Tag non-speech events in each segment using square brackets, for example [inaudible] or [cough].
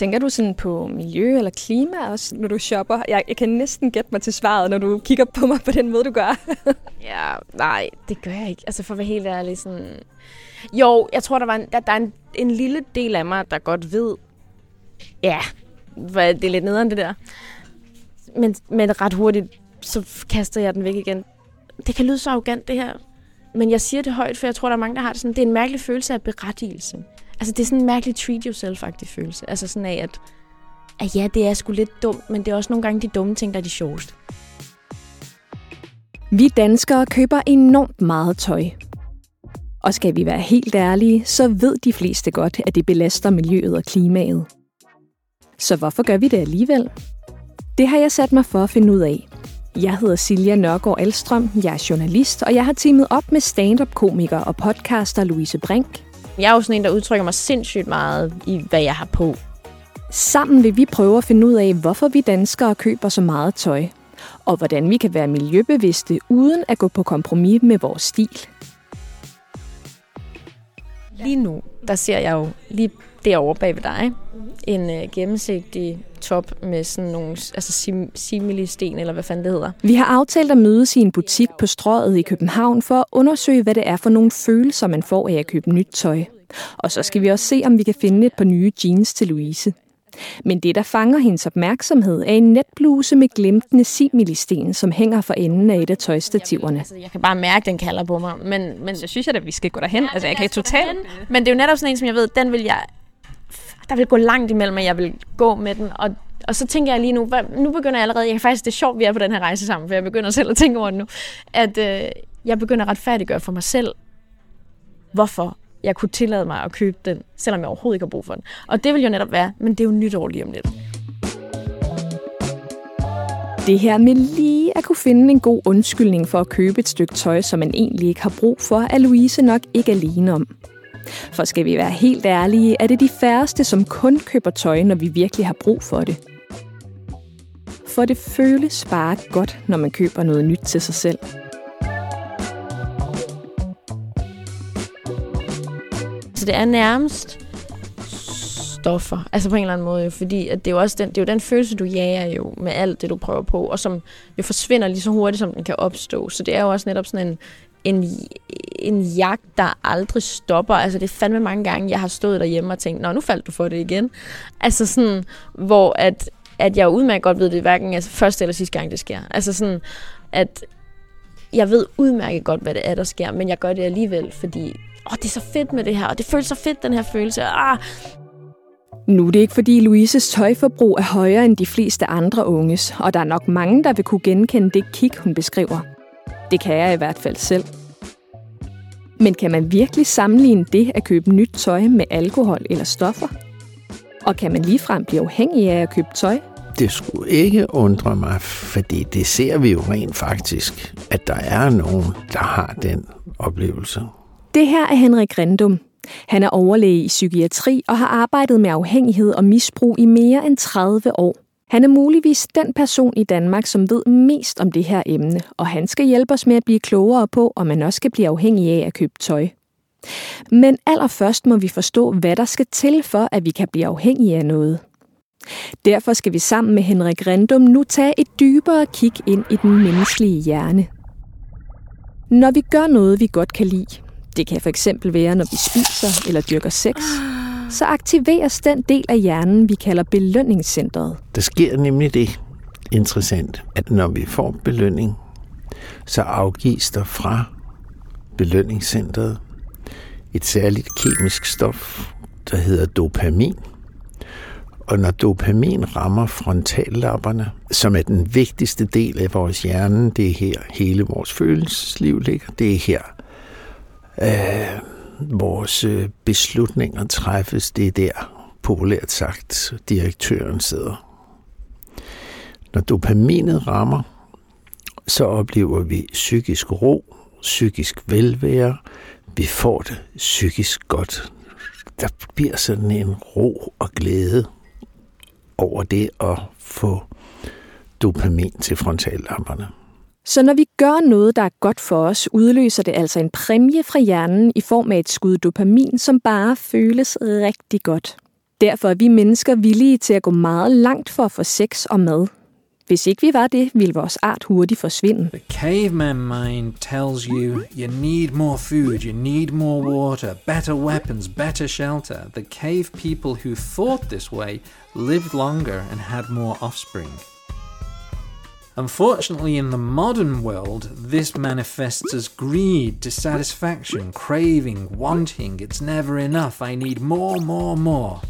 Tænker du sådan på miljø eller klima også, når du shopper? Jeg, jeg kan næsten gætte mig til svaret, når du kigger på mig på den måde, du gør. [laughs] ja, nej, det gør jeg ikke. Altså for at være helt ærlig, sådan... Jo, jeg tror, der, var en, der, der er en, en lille del af mig, der godt ved, ja, det er lidt nederen det der. Men, men ret hurtigt, så kaster jeg den væk igen. Det kan lyde så arrogant, det her. Men jeg siger det højt, for jeg tror, der er mange, der har det sådan. Det er en mærkelig følelse af berettigelse. Altså, det er sådan en mærkelig treat yourself-agtig følelse. Altså sådan af, at, at ja, det er sgu lidt dumt, men det er også nogle gange de dumme ting, der er de sjoveste. Vi danskere køber enormt meget tøj. Og skal vi være helt ærlige, så ved de fleste godt, at det belaster miljøet og klimaet. Så hvorfor gør vi det alligevel? Det har jeg sat mig for at finde ud af. Jeg hedder Silja Nørgaard Alstrøm, jeg er journalist, og jeg har teamet op med stand-up-komiker og podcaster Louise Brink. Jeg er jo sådan en, der udtrykker mig sindssygt meget i, hvad jeg har på. Sammen vil vi prøve at finde ud af, hvorfor vi danskere køber så meget tøj, og hvordan vi kan være miljøbevidste uden at gå på kompromis med vores stil. Lige nu, der ser jeg jo lige derovre bag ved dig, en øh, gennemsigtig top med sådan nogle altså sim, simili-sten, eller hvad fanden det hedder. Vi har aftalt at mødes i en butik på strøget i København for at undersøge, hvad det er for nogle følelser, man får af at købe nyt tøj. Og så skal vi også se, om vi kan finde et par nye jeans til Louise. Men det, der fanger hendes opmærksomhed, er en netbluse med glimtende similisten, som hænger for enden af et af tøjstativerne. Altså, jeg kan bare mærke, at den kalder på mig. Men, men jeg synes jeg, at vi skal gå derhen. Ja, altså, jeg kan ikke totalt. Men det er jo netop sådan en, som jeg ved, den vil jeg... Der vil gå langt imellem, at jeg vil gå med den. Og, og så tænker jeg lige nu, hvad, nu begynder jeg allerede, jeg kan faktisk, det er sjovt, vi er på den her rejse sammen, for jeg begynder selv at tænke over det nu, at øh, jeg begynder at retfærdiggøre for mig selv, hvorfor jeg kunne tillade mig at købe den, selvom jeg overhovedet ikke har brug for den. Og det vil jo netop være, men det er jo nytår lige om lidt. Det her med lige at kunne finde en god undskyldning for at købe et stykke tøj, som man egentlig ikke har brug for, er Louise nok ikke alene om. For skal vi være helt ærlige, er det de færreste, som kun køber tøj, når vi virkelig har brug for det. For det føles bare godt, når man køber noget nyt til sig selv. Så det er nærmest stoffer, altså på en eller anden måde, fordi at det er jo også den, det er jo den følelse, du jager jo med alt det, du prøver på, og som jo forsvinder lige så hurtigt, som den kan opstå. Så det er jo også netop sådan en, en, en jagt, der aldrig stopper. Altså det er fandme mange gange, jeg har stået derhjemme og tænkt, nå, nu faldt du for det igen. Altså sådan, hvor at, at jeg udmærket godt ved, det hverken altså, første eller sidste gang, det sker. Altså sådan, at jeg ved udmærket godt, hvad det er, der sker, men jeg gør det alligevel, fordi åh, det er så fedt med det her, og det føles så fedt, den her følelse. Ah. Nu er det ikke, fordi Louises tøjforbrug er højere end de fleste andre unges, og der er nok mange, der vil kunne genkende det kig, hun beskriver. Det kan jeg i hvert fald selv. Men kan man virkelig sammenligne det at købe nyt tøj med alkohol eller stoffer? Og kan man ligefrem blive afhængig af at købe tøj? Det skulle ikke undre mig, fordi det ser vi jo rent faktisk, at der er nogen, der har den oplevelse. Det her er Henrik Rendum. Han er overlæge i psykiatri og har arbejdet med afhængighed og misbrug i mere end 30 år. Han er muligvis den person i Danmark, som ved mest om det her emne, og han skal hjælpe os med at blive klogere på, om man også skal blive afhængig af at købe tøj. Men allerførst må vi forstå, hvad der skal til for, at vi kan blive afhængige af noget. Derfor skal vi sammen med Henrik Rendum nu tage et dybere kig ind i den menneskelige hjerne. Når vi gør noget, vi godt kan lide, det kan for eksempel være, når vi spiser eller dyrker sex, så aktiveres den del af hjernen, vi kalder belønningscentret. Der sker nemlig det interessant, at når vi får belønning, så afgives der fra belønningscentret et særligt kemisk stof, der hedder dopamin. Og når dopamin rammer frontallapperne, som er den vigtigste del af vores hjerne, det er her hele vores følelsesliv ligger, det er her øh, vores øh, beslutninger træffes, det er der, populært sagt, direktøren sidder. Når dopaminet rammer, så oplever vi psykisk ro, psykisk velvære, vi får det psykisk godt. Der bliver sådan en ro og glæde over det at få dopamin til frontallamperne. Så når vi gør noget, der er godt for os, udløser det altså en præmie fra hjernen i form af et skud dopamin, som bare føles rigtig godt. Derfor er vi mennesker villige til at gå meget langt for at få sex og mad. Hvis ikke vi var det, ville vores art hurtigt forsvinde. The caveman mind tells you you need more food, you need more water, better weapons, better shelter. The cave people who thought this way lived longer and had more offspring. Unfortunately, in the modern world, this manifests as greed, dissatisfaction, craving, wanting. It's never enough. I need more, more, more.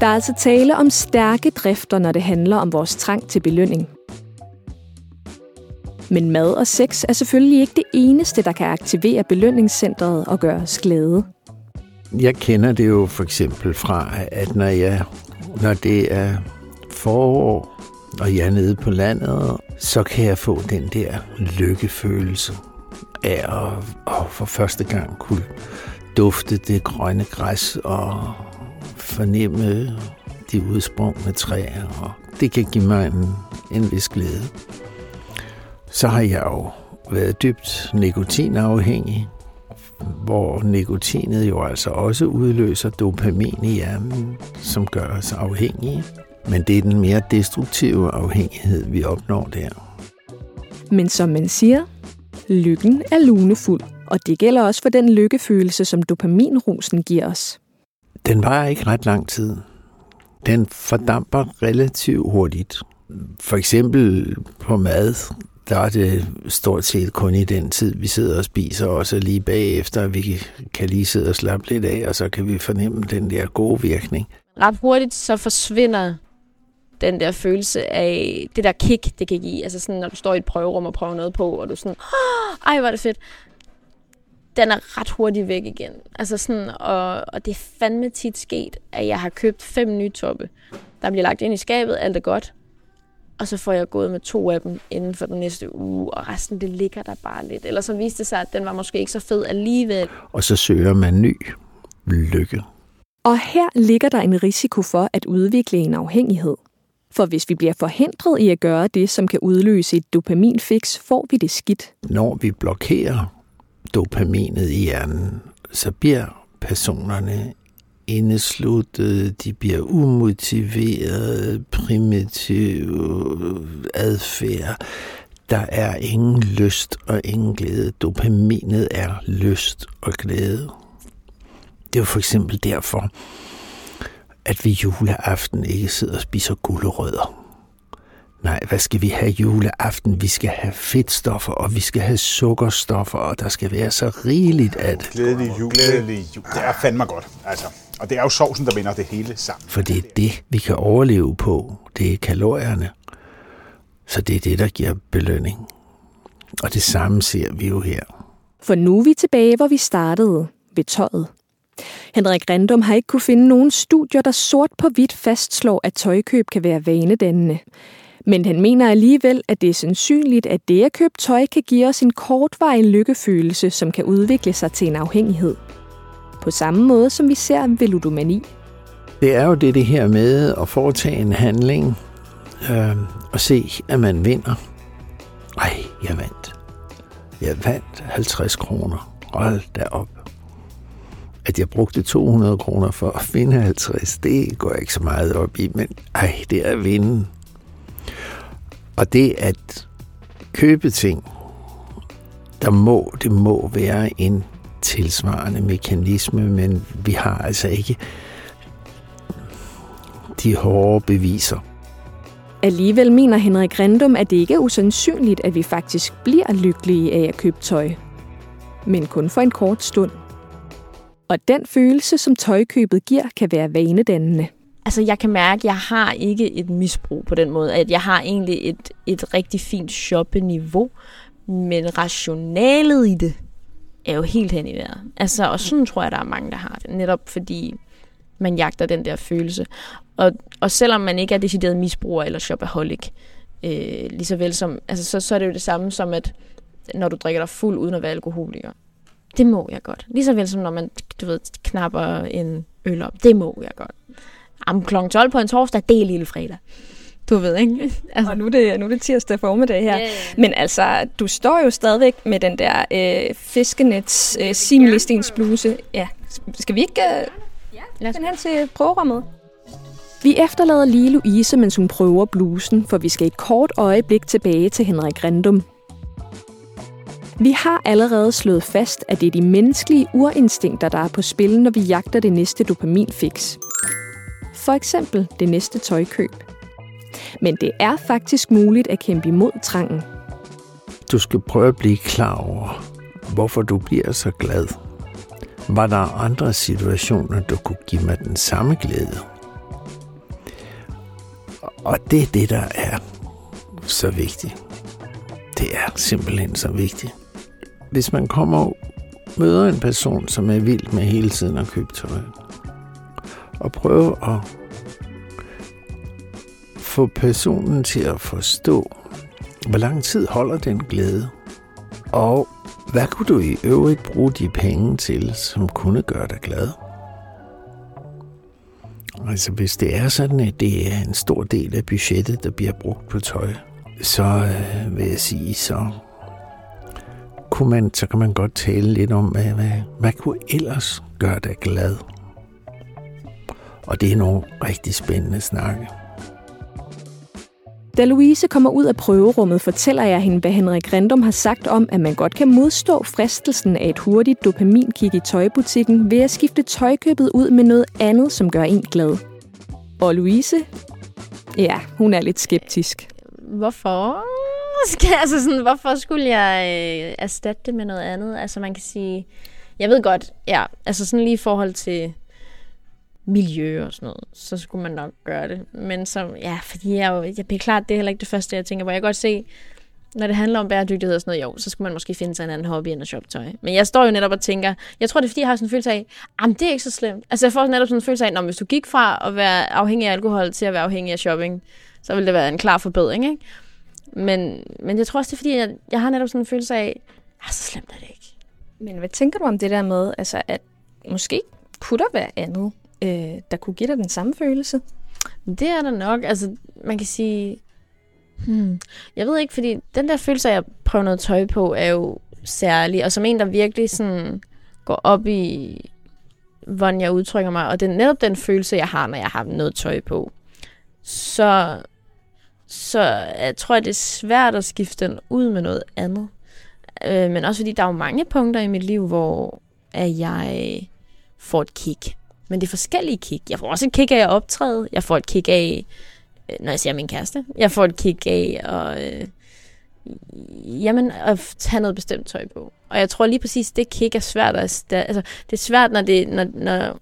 Der er altså tale om stærke drifter, når det handler om vores trang til belønning. Men mad og sex er selvfølgelig ikke det eneste, der kan aktivere belønningscentret og gøre os glade. Jeg kender det jo for eksempel fra, at når, jeg, når det er forår, og jeg er nede på landet, så kan jeg få den der lykkefølelse af at, at for første gang kunne dufte det grønne græs og fornemme de udsprungne træer, og det kan give mig en, en vis glæde. Så har jeg jo været dybt nikotinafhængig, hvor nikotinet jo altså også udløser dopamin i hjernen, som gør os afhængige. Men det er den mere destruktive afhængighed, vi opnår der. Men som man siger, lykken er lunefuld, og det gælder også for den lykkefølelse, som dopaminrusen giver os. Den varer ikke ret lang tid. Den fordamper relativt hurtigt. For eksempel på mad, der er det stort set kun i den tid, vi sidder og spiser, og så lige bagefter, vi kan lige sidde og slappe lidt af, og så kan vi fornemme den der gode virkning. Ret hurtigt så forsvinder den der følelse af det der kick, det kan give. Altså sådan, når du står i et prøverum og prøver noget på, og du er sådan, ej, hvor er det fedt den er ret hurtigt væk igen. Altså sådan, og, og det er fandme tit sket, at jeg har købt fem nye toppe. Der bliver lagt ind i skabet, alt er godt. Og så får jeg gået med to af dem inden for den næste uge, og resten det ligger der bare lidt. Eller så viste det sig, at den var måske ikke så fed alligevel. Og så søger man ny lykke. Og her ligger der en risiko for at udvikle en afhængighed. For hvis vi bliver forhindret i at gøre det, som kan udløse et dopaminfix, får vi det skidt. Når vi blokerer dopaminet i hjernen, så bliver personerne indesluttet, de bliver umotiveret, primitiv adfærd. Der er ingen lyst og ingen glæde. Dopaminet er lyst og glæde. Det er jo for eksempel derfor, at vi juleaften ikke sidder og spiser gulerødder. Nej, hvad skal vi have juleaften? Vi skal have fedtstoffer, og vi skal have sukkerstoffer, og der skal være så rigeligt at... Glædelig jul, glædelig jul. Det er fandme godt, altså. Og det er jo sovsen, der binder det hele sammen. For det er det, vi kan overleve på. Det er kalorierne. Så det er det, der giver belønning. Og det samme ser vi jo her. For nu er vi tilbage, hvor vi startede ved tøjet. Henrik Randum har ikke kunne finde nogen studier, der sort på hvidt fastslår, at tøjkøb kan være vanedannende. Men han mener alligevel, at det er sandsynligt, at det at købe tøj kan give os en kortvarig lykkefølelse, som kan udvikle sig til en afhængighed. På samme måde som vi ser ved ludomani. Det er jo det, det her med at foretage en handling øh, og se, at man vinder. Ej, jeg vandt. Jeg vandt 50 kroner. Hold da op. At jeg brugte 200 kroner for at finde 50, det går jeg ikke så meget op i, men ej, det er at vinde. Og det at købe ting, der må, det må være en tilsvarende mekanisme, men vi har altså ikke de hårde beviser. Alligevel mener Henrik Rendum, at det ikke er usandsynligt, at vi faktisk bliver lykkelige af at købe tøj. Men kun for en kort stund. Og den følelse, som tøjkøbet giver, kan være vanedannende altså jeg kan mærke, at jeg har ikke et misbrug på den måde, at jeg har egentlig et, et rigtig fint shoppeniveau, men rationalet i det er jo helt hen i vejret. Altså, og sådan tror jeg, der er mange, der har det, netop fordi man jagter den der følelse. Og, og selvom man ikke er decideret misbruger eller shopaholic, øh, lige så vel som, altså så, så er det jo det samme som, at når du drikker dig fuld uden at være alkoholiker. Det må jeg godt. Lige så vel som når man, du ved, knapper en øl op. Det må jeg godt. Am kl. 12 på en torsdag, det er lille fredag. Du ved, ikke? [laughs] Altså. Og nu er, det, nu er det tirsdag formiddag her. Yeah. Men altså, du står jo stadigvæk med den der øh, fiskenets øh, simlistens bluse. Ja, skal vi ikke øh, ja. den hen til prøverummet? Vi efterlader lige Louise, mens hun prøver blusen, for vi skal et kort øjeblik tilbage til Henrik Rendum. Vi har allerede slået fast, at det er de menneskelige urinstinkter, der er på spil, når vi jagter det næste dopaminfix. For eksempel det næste tøjkøb. Men det er faktisk muligt at kæmpe imod trangen. Du skal prøve at blive klar over, hvorfor du bliver så glad. Var der andre situationer, der kunne give mig den samme glæde? Og det er det, der er så vigtigt. Det er simpelthen så vigtigt. Hvis man kommer og møder en person, som er vild med hele tiden at købe tøj, og prøver at få personen til at forstå, hvor lang tid holder den glæde, og hvad kunne du i øvrigt bruge de penge til, som kunne gøre dig glad? Altså hvis det er sådan, at det er en stor del af budgettet, der bliver brugt på tøj, så øh, vil jeg sige, så kunne man, så kan man godt tale lidt om, hvad, hvad, hvad kunne ellers gøre dig glad? Og det er nogle rigtig spændende snakke. Da Louise kommer ud af prøverummet, fortæller jeg hende, hvad Henrik Rendum har sagt om, at man godt kan modstå fristelsen af et hurtigt dopaminkick i tøjbutikken ved at skifte tøjkøbet ud med noget andet, som gør en glad. Og Louise? Ja, hun er lidt skeptisk. Hvorfor? Altså sådan, hvorfor skulle jeg øh, erstatte det med noget andet? Altså man kan sige, jeg ved godt, ja, altså sådan lige i forhold til miljø og sådan noget, så skulle man nok gøre det. Men som, ja, fordi jeg, jo, jeg bliver klart, det er heller ikke det første, jeg tænker på. Jeg kan godt se, når det handler om bæredygtighed og sådan noget, jo, så skulle man måske finde sig en anden hobby end at shoppe tøj. Men jeg står jo netop og tænker, jeg tror det er fordi, jeg har sådan en følelse af, jamen det er ikke så slemt. Altså jeg får netop sådan en følelse af, at hvis du gik fra at være afhængig af alkohol til at være afhængig af shopping, så ville det være en klar forbedring, ikke? Men, men jeg tror også, det er fordi, jeg, jeg har netop sådan en følelse af, at så slemt er det ikke. Men hvad tænker du om det der med, altså at måske kunne der være andet? Øh, der kunne give dig den samme følelse? Det er der nok. Altså, man kan sige... Hmm, jeg ved ikke, fordi den der følelse af at prøve noget tøj på, er jo særlig. Og som en, der virkelig sådan går op i, hvordan jeg udtrykker mig, og det er netop den følelse, jeg har, når jeg har noget tøj på, så, så jeg tror jeg, det er svært at skifte den ud med noget andet. Øh, men også fordi der er jo mange punkter i mit liv, hvor at jeg får et kick men det er forskellige kick. Jeg får også et kick af at optræde. Jeg får et kick af, øh, når jeg ser min kæreste. Jeg får et kick af at, øh, jamen, at tage noget bestemt tøj på. Og jeg tror lige præcis, det kick er svært. At, altså, det er svært, når det, når, når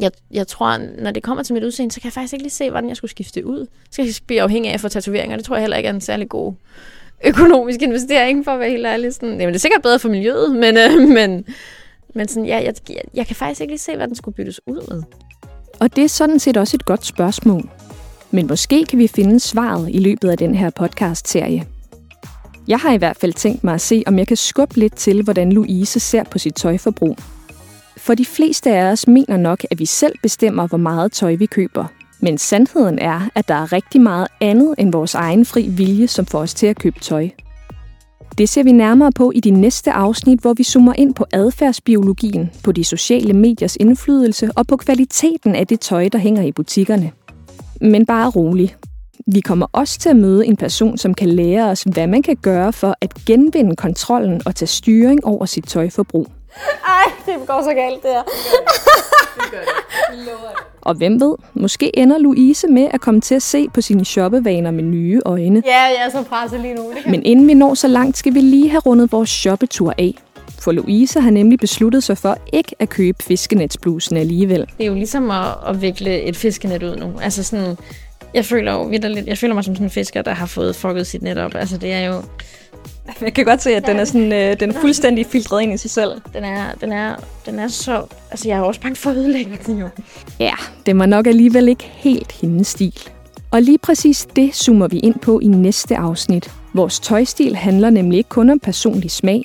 jeg, jeg tror, når det kommer til mit udseende, så kan jeg faktisk ikke lige se, hvordan jeg skulle skifte ud. Så skal jeg blive afhængig af at få tatoveringer. Det tror jeg heller ikke er en særlig god økonomisk investering, for at være helt ærlig. Sådan, jamen, det er sikkert bedre for miljøet, men, øh, men, men sådan, ja, jeg, jeg, jeg kan faktisk ikke lige se, hvad den skulle byttes ud med. Og det er sådan set også et godt spørgsmål. Men måske kan vi finde svaret i løbet af den her podcast-serie. Jeg har i hvert fald tænkt mig at se, om jeg kan skubbe lidt til, hvordan Louise ser på sit tøjforbrug. For de fleste af os mener nok, at vi selv bestemmer, hvor meget tøj vi køber. Men sandheden er, at der er rigtig meget andet end vores egen fri vilje, som får os til at købe tøj. Det ser vi nærmere på i de næste afsnit, hvor vi zoomer ind på adfærdsbiologien, på de sociale mediers indflydelse og på kvaliteten af det tøj, der hænger i butikkerne. Men bare rolig. Vi kommer også til at møde en person, som kan lære os, hvad man kan gøre for at genvinde kontrollen og tage styring over sit tøjforbrug. Ej, det går så galt, det her. Det gør det. det. Og hvem ved, måske ender Louise med at komme til at se på sine shoppevaner med nye øjne. Ja, jeg er så presset lige nu. Det kan... Men inden vi når så langt, skal vi lige have rundet vores shoppetur af. For Louise har nemlig besluttet sig for ikke at købe fiskenetsblusen alligevel. Det er jo ligesom at, at vikle et fiskenet ud nu. Altså sådan, jeg føler jo lidt, jeg føler mig som sådan en fisker, der har fået fucket sit net op. Altså det er jo, [laughs] Jeg kan godt se, at den er, sådan, øh, den er fuldstændig filtreret ind i sig selv. Den er, den er, den er så... Altså, jeg er også bange for at ødelægge den jo. Ja, det var nok alligevel ikke helt hendes stil. Og lige præcis det zoomer vi ind på i næste afsnit. Vores tøjstil handler nemlig ikke kun om personlig smag.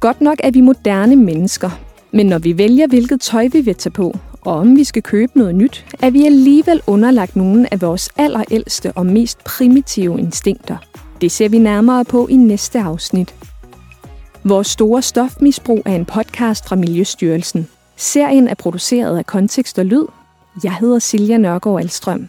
Godt nok er vi moderne mennesker, men når vi vælger, hvilket tøj vi vil tage på, Og om vi skal købe noget nyt, er vi alligevel underlagt nogle af vores allerældste og mest primitive instinkter. Det ser vi nærmere på i næste afsnit. Vores store stofmisbrug er en podcast fra Miljøstyrelsen. Serien er produceret af Kontekst og Lyd. Jeg hedder Silja Nørgaard Alstrøm.